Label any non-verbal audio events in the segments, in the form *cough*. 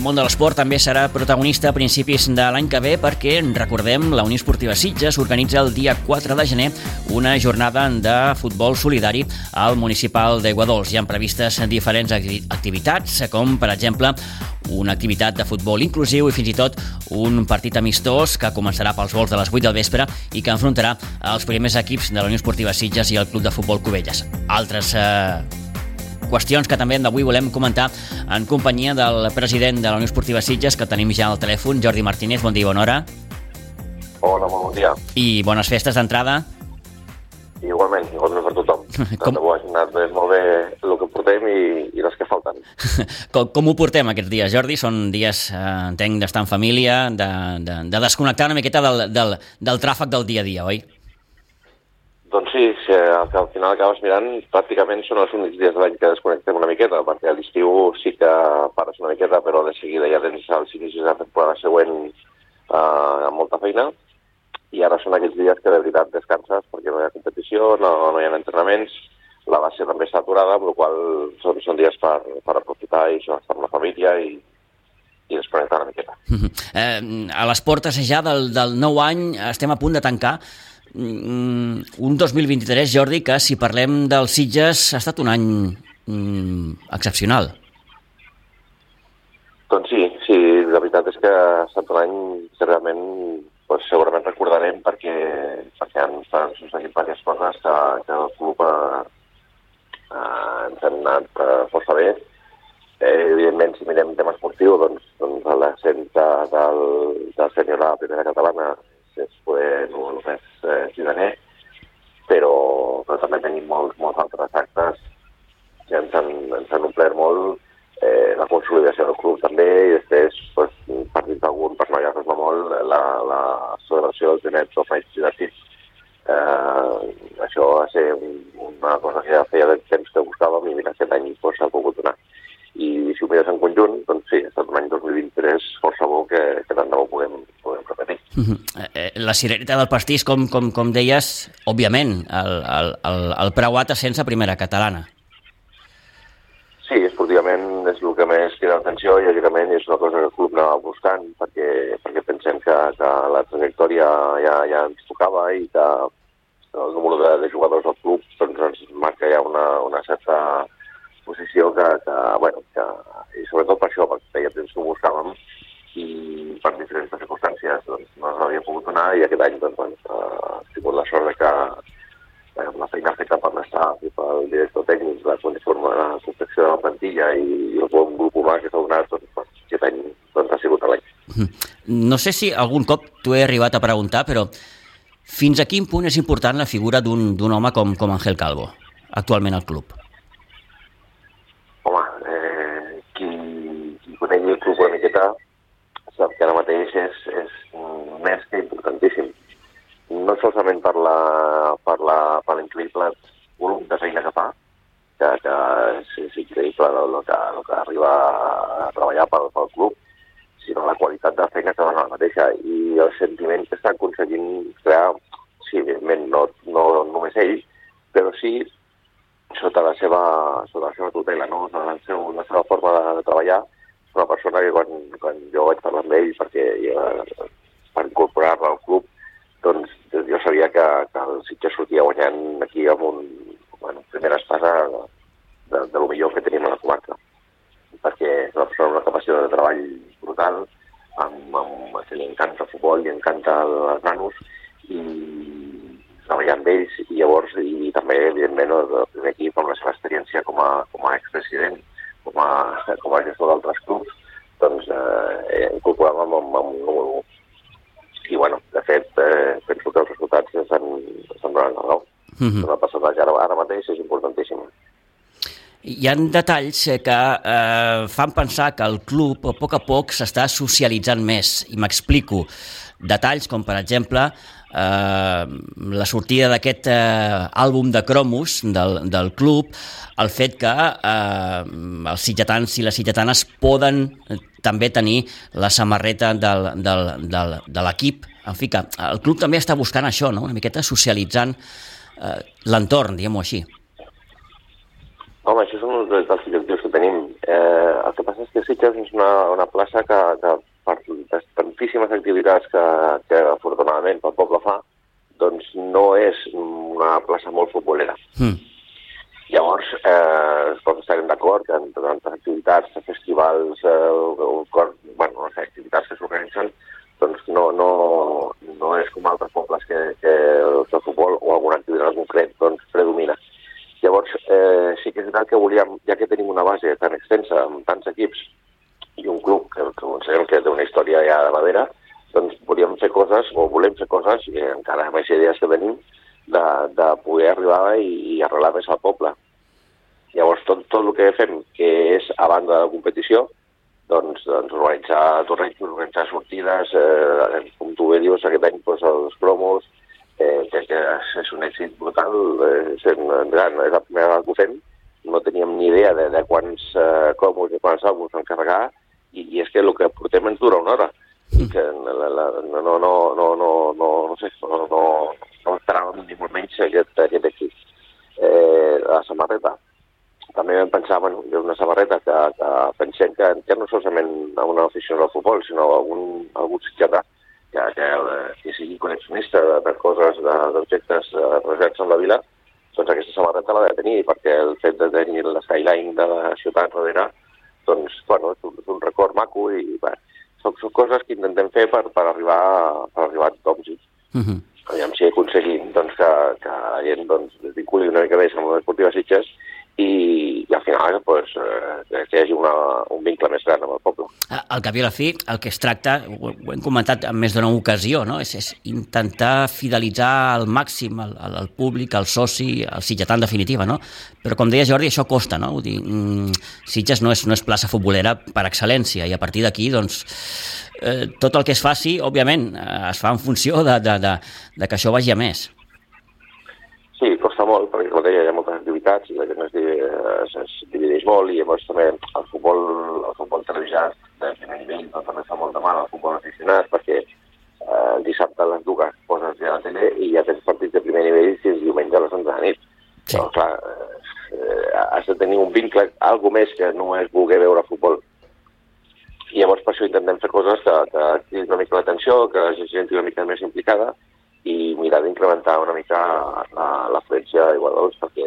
El món de l'esport també serà protagonista a principis de l'any que ve perquè, recordem, la Unió Esportiva Sitges organitza el dia 4 de gener una jornada de futbol solidari al municipal d'Aiguadols. Hi han previstes diferents activitats, com, per exemple, una activitat de futbol inclusiu i fins i tot un partit amistós que començarà pels vols de les 8 del vespre i que enfrontarà els primers equips de la Unió Esportiva Sitges i el Club de Futbol Cubelles. Altres eh, qüestions que també d'avui volem comentar en companyia del president de la Unió Esportiva Sitges, que tenim ja al telèfon, Jordi Martínez. Bon dia, bona hora. Hola, bon dia. I bones festes d'entrada. Igualment, igualment per tothom. *laughs* Com... Tant hagi anat molt bé el que portem i, i les que falten. *laughs* com, com ho portem aquests dies, Jordi? Són dies, eh, entenc, d'estar en família, de, de, de desconnectar una miqueta del, del, del tràfic del dia a dia, oi? Doncs sí, si al, al final acabes mirant, pràcticament són els únics dies de l'any que desconnectem una miqueta, perquè a l'estiu sí que pares una miqueta, però de seguida ja tens els inicis de temporada següent eh, amb molta feina, i ara són aquells dies que de veritat descanses perquè no hi ha competició, no, no hi ha entrenaments, la base també està aturada, amb la qual són, són dies per, per aprofitar i estar amb la família i, i desconnectar una miqueta. Uh *laughs* -huh. eh, a les portes ja del, del nou any estem a punt de tancar un 2023, Jordi, que si parlem dels Sitges ha estat un any mm, excepcional. Doncs sí, sí, la veritat és que ha estat un any que realment pues, segurament recordarem perquè, perquè han, han succeït diverses coses que, que el club eh, eh, ens han anat eh, força bé. Eh, evidentment, si mirem tema esportiu, doncs, doncs l'ascens de, del, del senyor a la primera catalana és poder el més eh, ciudaner, però, però també tenim molts, molts altres actes que ens han, ens han omplert molt, eh, la consolidació del club també, i després, pues, per dir d'algun, per no molt, la, la celebració del primer torneig divertit. Eh, això va ser un, una cosa que ja feia temps que buscàvem i mira, aquest any pues, s'ha pogut donar. I si ho mires en conjunt, doncs sí, ha estat un any 2023 força bo que, que tant de bo puguem, puguem repetir. Uh -huh. Eh, la cirereta del pastís, com, com, com deies, òbviament, el, el, el, el preuat sense primera catalana. Sí, esportivament és el que més crida l'atenció i, lògicament, és una cosa que el club anava buscant perquè, perquè pensem que, que la trajectòria ja, ja ens tocava i que el número de, de jugadors del club doncs, ens marca ja una, una certa posició que, que, bueno, que, i sobretot per això, perquè feia temps que ho buscàvem i per diferents circumstàncies doncs, no s'havia pogut donar i aquest any doncs, bueno, ha sigut la sort que eh, la feina feta per l'estat i pel director tècnic, la conforme la confecció de la plantilla i, i el bon grup humà que s'ha donat, doncs, doncs, aquest any doncs, ha sigut l'any. No sé si algun cop t'ho he arribat a preguntar, però fins a quin punt és important la figura d'un home com, com Ángel Calvo, actualment al club? Home, eh, qui, qui conegui el club una miqueta sap que ara mateix és, és més que importantíssim. No solament per la, per la, per l'increïble volum de feina que fa, que, que és, és increïble el, el, que, el que arriba a treballar pel, pel club, sinó la qualitat de feina que dona la mateixa i el sentiment que està aconseguint crear, sí, evidentment, no, no només ell, però sí sota la seva, sota la seva tutela, no? la, seva, la seva forma de, de treballar, una persona que quan, quan jo vaig parlar amb ell perquè ja, per incorporar-la al club, doncs jo sabia que, que el Sitges sortia guanyant aquí amb un, bueno, primera espasa de, de, de lo millor que tenim a la comarca. Perquè és una persona amb una capacitat de treball brutal, amb, amb, que li encanta el futbol, li encanta els nanos, i treballar amb ells, i llavors, i també, evidentment, el primer equip amb la seva experiència com a, com a expresident, com a, com a gestor d'altres clubs, doncs eh, incorporàvem amb, amb un número 1. I, bueno, de fet, eh, penso que els resultats estan donant la raó. Uh -huh. Una percentatge ara, ara mateix és importantíssima. Hi ha detalls que eh, fan pensar que el club a poc a poc s'està socialitzant més, i m'explico. Detalls com, per exemple, eh, la sortida d'aquest eh, àlbum de cromos del, del club, el fet que eh, els sitgetans i les sitgetanes poden també tenir la samarreta del, del, del, de l'equip. En fi, que el club també està buscant això, no? una miqueta socialitzant eh, l'entorn, diguem-ho així. Home, això és un dels objectius que tenim. Eh, el que passa és que Sitges és una, una plaça que, que per les tantíssimes activitats que, que afortunadament el poble fa, doncs no és una plaça molt futbolera. Mm. Llavors, eh, tots estarem d'acord que en tantes activitats, festivals, eh, o, bueno, no sé, activitats que s'organitzen, doncs no, no, no és com altres pobles que, que el futbol o alguna activitat en concret doncs, predomina. Llavors, eh, sí que és veritat que volíem, ja que tenim una base tan extensa, amb tants equips, i un club que, que considerem que té una història ja de darrere, doncs volíem fer coses, o volem fer coses, i encara aquestes idees que tenim, de, de poder arribar i, i arrelar més al poble. Llavors, tot, tot el que fem, que és a banda de la competició, doncs, doncs organitzar torneigs, organitzar sortides, eh, com tu bé dius, aquest any doncs, els promos, eh, que és un èxit brutal, eh, sent gran, és la primera vegada que ho fem, no teníem ni idea de, de quants eh, cromos i quants àlbums encarregar, i, i és que el que portem ens dura una hora, i que la, la, no, no, no, no, no, no, no sé, no, no, no esperàvem ni molt menys aquest, aquest èxit. Eh, la samarreta, també vam pensar, bueno, ha una samarreta que, que pensem que, ja no solament a una afició al futbol, sinó a algun, a algun que, que, que sigui col·leccionista de, de coses, d'objectes relacionats amb la vila, doncs aquesta samarreta l'ha de tenir, perquè el fet de tenir la skyline de la ciutat darrere, doncs, bueno, és un, és un record maco i, bé, són, són coses que intentem fer per, per arribar, per arribar a tothom, sí. Uh -huh. Aviam si aconseguim doncs, que, que la gent doncs, es vinculi una mica més amb l'Esportiva Sitges i, i al final pues, eh, que hi hagi una, un vincle més gran amb el poble. Al cap i a la fi, el que es tracta, ho, ho hem comentat en més d'una ocasió, no? és, és intentar fidelitzar al màxim el, el, el públic, el soci, el sitgetà en definitiva, no? Però com deia Jordi, això costa, no? Vull dir, mm, Sitges no és, no és plaça futbolera per excel·lència i a partir d'aquí, doncs, eh, tot el que es faci, òbviament, eh, es fa en funció de, de, de, de que això vagi a més. Sí, costa molt, perquè com deia, activitats i la gent es, es, es divideix molt i llavors també el futbol, el futbol televisat de primer nivell doncs, també fa molt de mal al futbol aficionat perquè eh, el dissabte a les dues poses ja la tele i ja tens partits de primer nivell fins diumenge a les 11 de la nit. Sí. Però, clar, eh, has de tenir un vincle, algo més que no és voler veure futbol. I llavors per això intentem fer coses que, que activin una mica l'atenció, que la gent estigui una mica més implicada i mirar d'incrementar una mica l'afluència d'aigua dolç perquè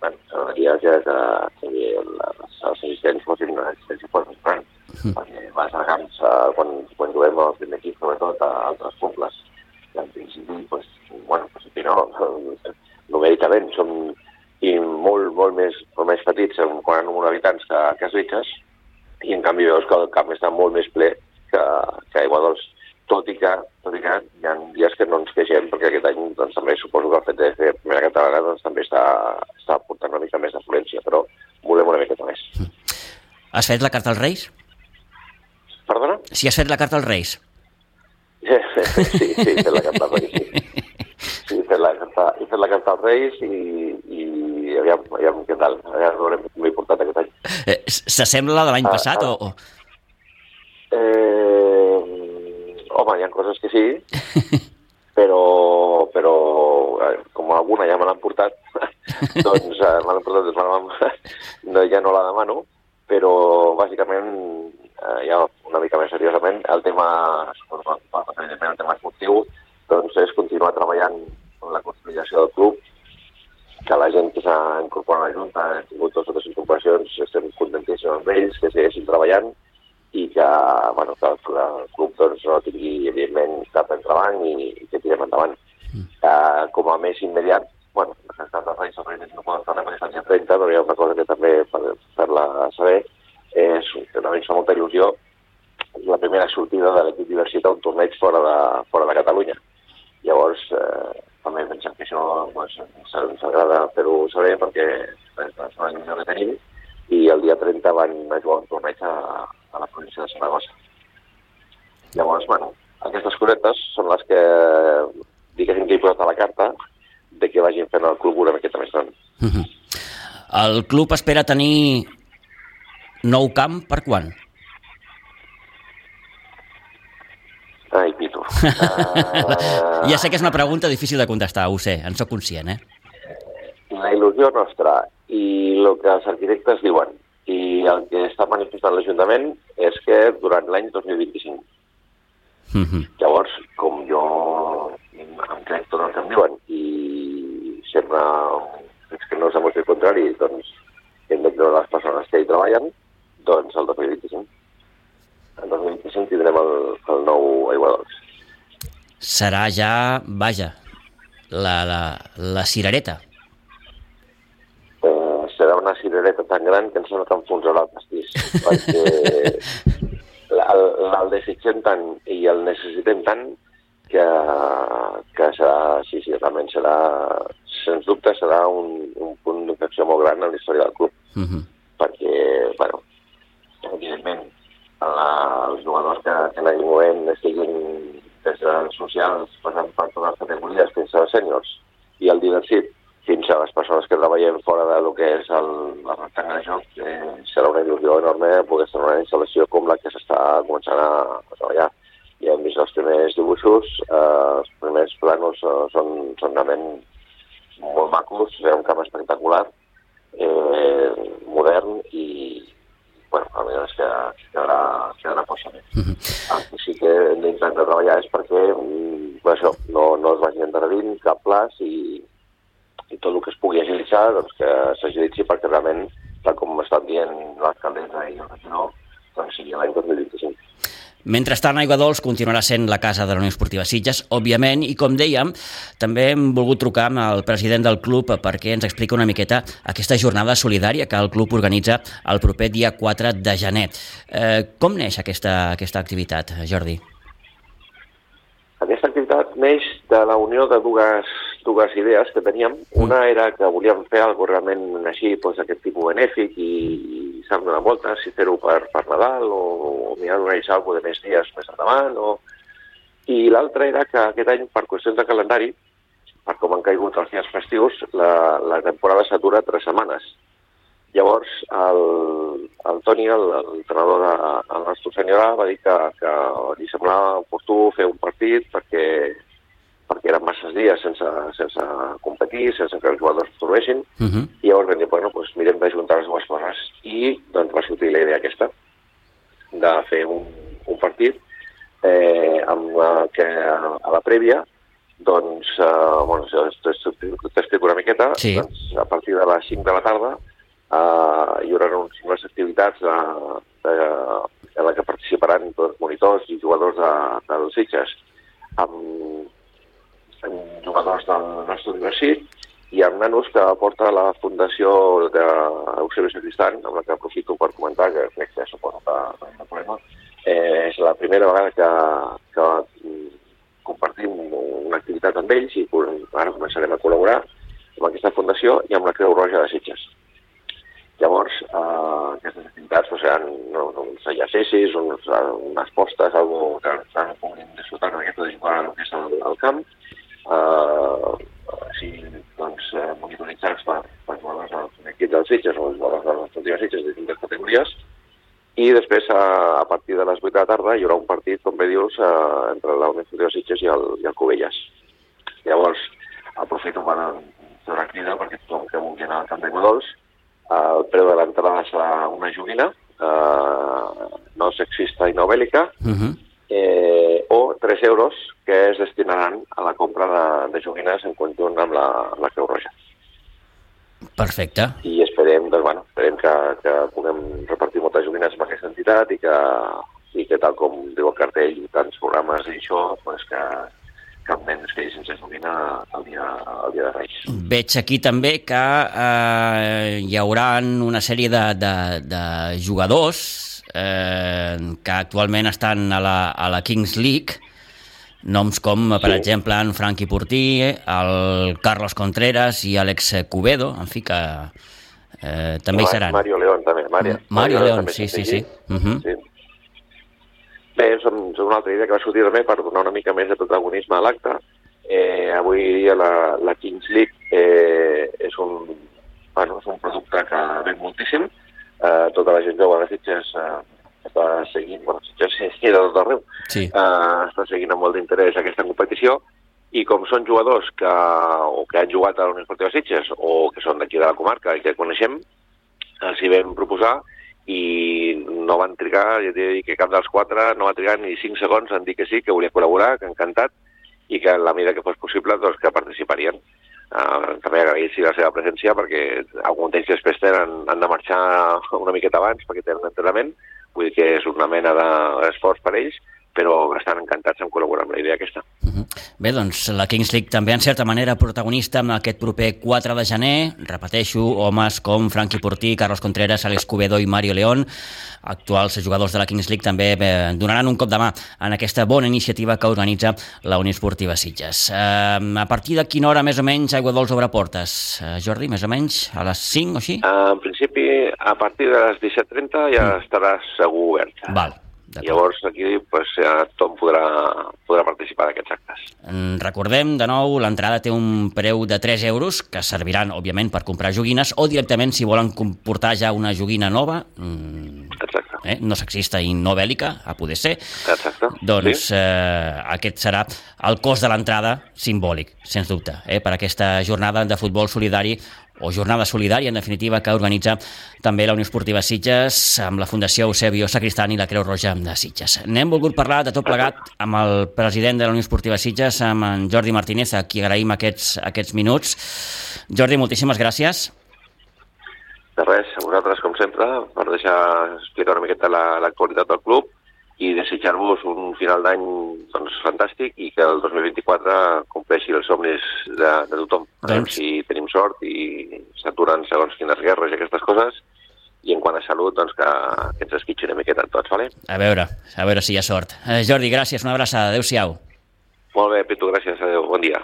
bueno, s'agradaria que, que, que les, els assistents fossin una assistència fos més gran mm. perquè camps eh, quan, quan juguem al primer equip sobretot a altres pobles i en principi pues, bueno, pues, si no numèricament som i molt, molt més, molt més petits en quant a número d'habitants que, que Sitges i en canvi veus que el camp està molt més ple que, que Aigua Dolç tot i que, tot i que hi ha dies que no ens queixem, perquè aquest any doncs, també suposo que el fet de fer primera catalana doncs, també està, està portant una mica més d'afluència, però volem una miqueta més. Has fet la carta als Reis? Perdona? Si has fet la carta als Reis. Sí, sí, sí, he fet la carta als Reis, sí. Sí, he fet la carta, he fet la carta als Reis i, i aviam, aviam què tal, aviam veurem com he portat aquest any. Eh, S'assembla la de l'any ah, passat ah, o...? Eh, Home, hi ha coses que sí, però, però eh, com alguna ja me l'han portat, *laughs* doncs eh, me l'han portat, doncs, no, ja no la demano, però bàsicament, eh, ja una mica més seriosament, el tema, evidentment el tema esportiu, doncs és continuar treballant en la consolidació del club, que la gent que s'ha incorporat a la Junta, ha tingut dues o tres incorporacions, estem contentíssims amb ells, que segueixin treballant, i que, bueno, que el, el club doncs, no tingui, evidentment, cap entrebanc i, i que tirem endavant. Mm. Uh, com a més immediat, bueno, les necessitats dels Reis Reis no poden estar perquè estan ja 30, però hi ha una cosa que també per fer-la saber que també ens fa molta il·lusió és la primera sortida de l'equip diversitat a un torneig fora de, fora de Catalunya. Llavors, eh, també pensem que això pues, ens agrada fer-ho saber perquè és la il·lusió que tenim i el dia 30 van a jugar un torneig a, a la província de Saragossa. Llavors, bueno, aquestes cosetes són les que, diguéssim que he posat a la carta de que vagin fent el club una miqueta més gran. Uh. -huh. El club espera tenir nou camp per quan? Ai, Pitu. *laughs* Uh... ja sé que és una pregunta difícil de contestar, ho sé, en sóc conscient, eh? La il·lusió nostra i el que els arquitectes diuen i el que està manifestant l'Ajuntament és que durant l'any 2025. Mm -hmm. Llavors, com jo em crec tot el que em diuen i és que no és el contrari, doncs hem de les persones que hi treballen, doncs el 2025. El 2025 tindrem el, el nou Aigua Dols. Serà ja, vaja, la, la, la cirereta. Eh, serà una cirereta tan gran que em sembla que enfonsarà el pastís, *laughs* perquè el, el desitgem tant i el necessitem tant que, que serà, sí, sí, realment serà, sens dubte, serà un, un punt d'inflexió molt gran en la història del club. Uh -huh. Perquè, bueno, evidentment, la, els jugadors que, que aquell moment estiguin des dels socials, passant per totes les categories fins als sèniors, i el diversit, fins a les persones que treballem fora de lo que és el, la rectangle de joc, eh, serà una il·lusió enorme poder en una instal·lació com la que s'està començant a, a treballar. Ja hem vist els primers dibuixos, eh, els primers planos eh, són, són realment molt macos, és un camp espectacular, eh, modern i, bueno, a més que quedarà, quedarà força bé. Uh -huh. El que sí que hem d'intentar treballar és perquè mm, això, no, no es vagi endarrerint cap plaç i, i tot el que es pugui agilitzar, doncs que s'agilitzi perquè realment, tal com estan dient l'alcaldessa i el regidor, doncs sigui l'any 2025. Mentrestant, Aigua Dols continuarà sent la casa de la Unió Esportiva Sitges, òbviament, i com dèiem, també hem volgut trucar amb el president del club perquè ens explica una miqueta aquesta jornada solidària que el club organitza el proper dia 4 de gener. Eh, com neix aquesta, aquesta activitat, Jordi? Activitat neix de la unió de dues, dues idees que teníem. Una era que volíem fer alguna realment així, doncs, aquest tipus benèfic i, i s'han donat voltes, si fer-ho per, per Nadal o, o mirar d'organitzar alguna de més dies més endavant. O... I l'altra era que aquest any, per qüestions de calendari, per com han caigut els dies festius, la, la temporada s'atura tres setmanes. Llavors, el, el Toni, l'entrenador de, del nostre senyora, va dir que, que li semblava oportú fer un partit perquè, perquè eren masses dies sense, sense competir, sense que els jugadors es trobessin, Uh -huh. i llavors vam dir, bueno, doncs mirem d'ajuntar les dues coses. I doncs va sortir la idea aquesta, de fer un, un partit eh, amb la, que a, a la prèvia doncs, eh, bueno, jo t'explico una miqueta, Sí. doncs, a partir de les 5 de la tarda eh, hi haurà uns, unes activitats de, de, en la que participaran tots monitors i jugadors de, dels Sitges amb, amb jugadors del nostre universitat i amb nanos que porta la Fundació d'Eusebi Sacristán, amb la que aprofito per comentar, que crec que suposo que no hi ha problema. Eh, és la primera vegada que, que compartim una activitat amb ells i ara començarem a col·laborar amb aquesta fundació i amb la Creu Roja de Sitges. Llavors, eh, aquestes activitats doncs, seran no, uns exercicis, uns, unes postes, algo que, que puguin disfrutar una miqueta de jugar al que camp, eh, així, doncs, eh, monitoritzats per, per jugadors del equip dels Sitges o jugadors de les últimes Sitges de distintes categories, i després, a, a partir de les 8 de la tarda, hi haurà un partit, com bé dius, eh, entre la Unió Esportiva Sitges i el, i el Covelles. Llavors, aprofito per fer una crida perquè tothom que vulgui anar al Camp de Godols, el preu de l'entrada serà una joguina, eh, no sexista i no bèl·lica, Uh -huh. eh, o 3 euros que es destinaran a la compra de, de joguines en conjunt amb la, la Creu Roja. Perfecte. I esperem, doncs, bueno, esperem que, que puguem repartir moltes joguines amb aquesta entitat i que, i que tal com diu el cartell i tants programes i això, doncs que cap nen es quedi sense joguina el dia, el dia de Reis. Veig aquí també que eh, hi haurà una sèrie de, de, de jugadors eh, que actualment estan a la, a la Kings League, noms com, per Sí. exemple, en Franqui Portí, el Carlos Contreras i Àlex Cubedo, en fi que eh, també hi seran. Mario León, també. Mario, Mario León, també sí, sí, sí. aquí. Uh -huh. sí. Bé, som una altra idea que va sortir també per donar una mica més de protagonisme a l'acte. Eh, avui dia la, la Kings League eh, és, un, bueno, és un producte que ven moltíssim. Eh, tota la gent jove de Sitges eh, està seguint, bueno, Sitges sí, de tot arreu, Sí. eh, està seguint amb molt d'interès aquesta competició i com són jugadors que, o que han jugat a la Unió Esportiva Sitges o que són d'aquí de la comarca i que coneixem, els hi vam proposar i no van trigar, ja dir que cap dels quatre no va trigar ni 5 segons en dir que sí, que volia col·laborar, que encantat, i que en la mida que fos possible doncs, que participarien. Uh, també agrair la seva presència perquè algun temps després tenen, han de marxar una miqueta abans perquè tenen entrenament, vull dir que és una mena d'esforç per ells, però estan encantats en col·laborar amb la idea aquesta. Uh mhm. -huh. Bé, doncs la Kings League també en certa manera protagonista en aquest proper 4 de gener. Repeteixo, homes com Franqui Portí, Carlos Contreras, Alex Cubedo i Mario León, actuals jugadors de la Kings League, també eh, donaran un cop de mà en aquesta bona iniciativa que organitza la Unió Esportiva Sitges. Eh, a partir de quina hora més o menys Aigua Dols obre portes? Eh, Jordi, més o menys a les 5 o així? Uh, en principi, a partir de les 17.30 ja mm. estarà segur obert. Val. Llavors aquí pues, ja tothom podrà, podrà participar d'aquests actes. Recordem, de nou, l'entrada té un preu de 3 euros, que serviran, òbviament, per comprar joguines, o directament, si volen comportar ja una joguina nova, Exacte. Eh, no sexista i no bèl·lica, a poder ser, Exacte. doncs sí. eh, aquest serà el cost de l'entrada simbòlic, sens dubte, eh, per aquesta jornada de futbol solidari o jornada solidària, en definitiva, que organitza també la Unió Esportiva Sitges amb la Fundació Eusebio Sacristán i la Creu Roja de Sitges. N'hem volgut parlar de tot plegat amb el president de la Unió Esportiva Sitges, amb en Jordi Martínez, a qui agraïm aquests, aquests minuts. Jordi, moltíssimes gràcies. De res, a vosaltres, com sempre, per deixar explicar una miqueta l'actualitat la, del club i desitjar-vos un final d'any doncs, fantàstic i que el 2024 compleixi els somnis de, de tothom. Doncs... si tenim sort i s'aturen segons quines guerres i aquestes coses i en quant a salut, doncs que, que ens esquitxi una miqueta tots, vale? A veure, a veure si hi ha sort. Eh, Jordi, gràcies, una abraçada, adeu-siau. Molt bé, Pitu, gràcies, adeu, bon dia.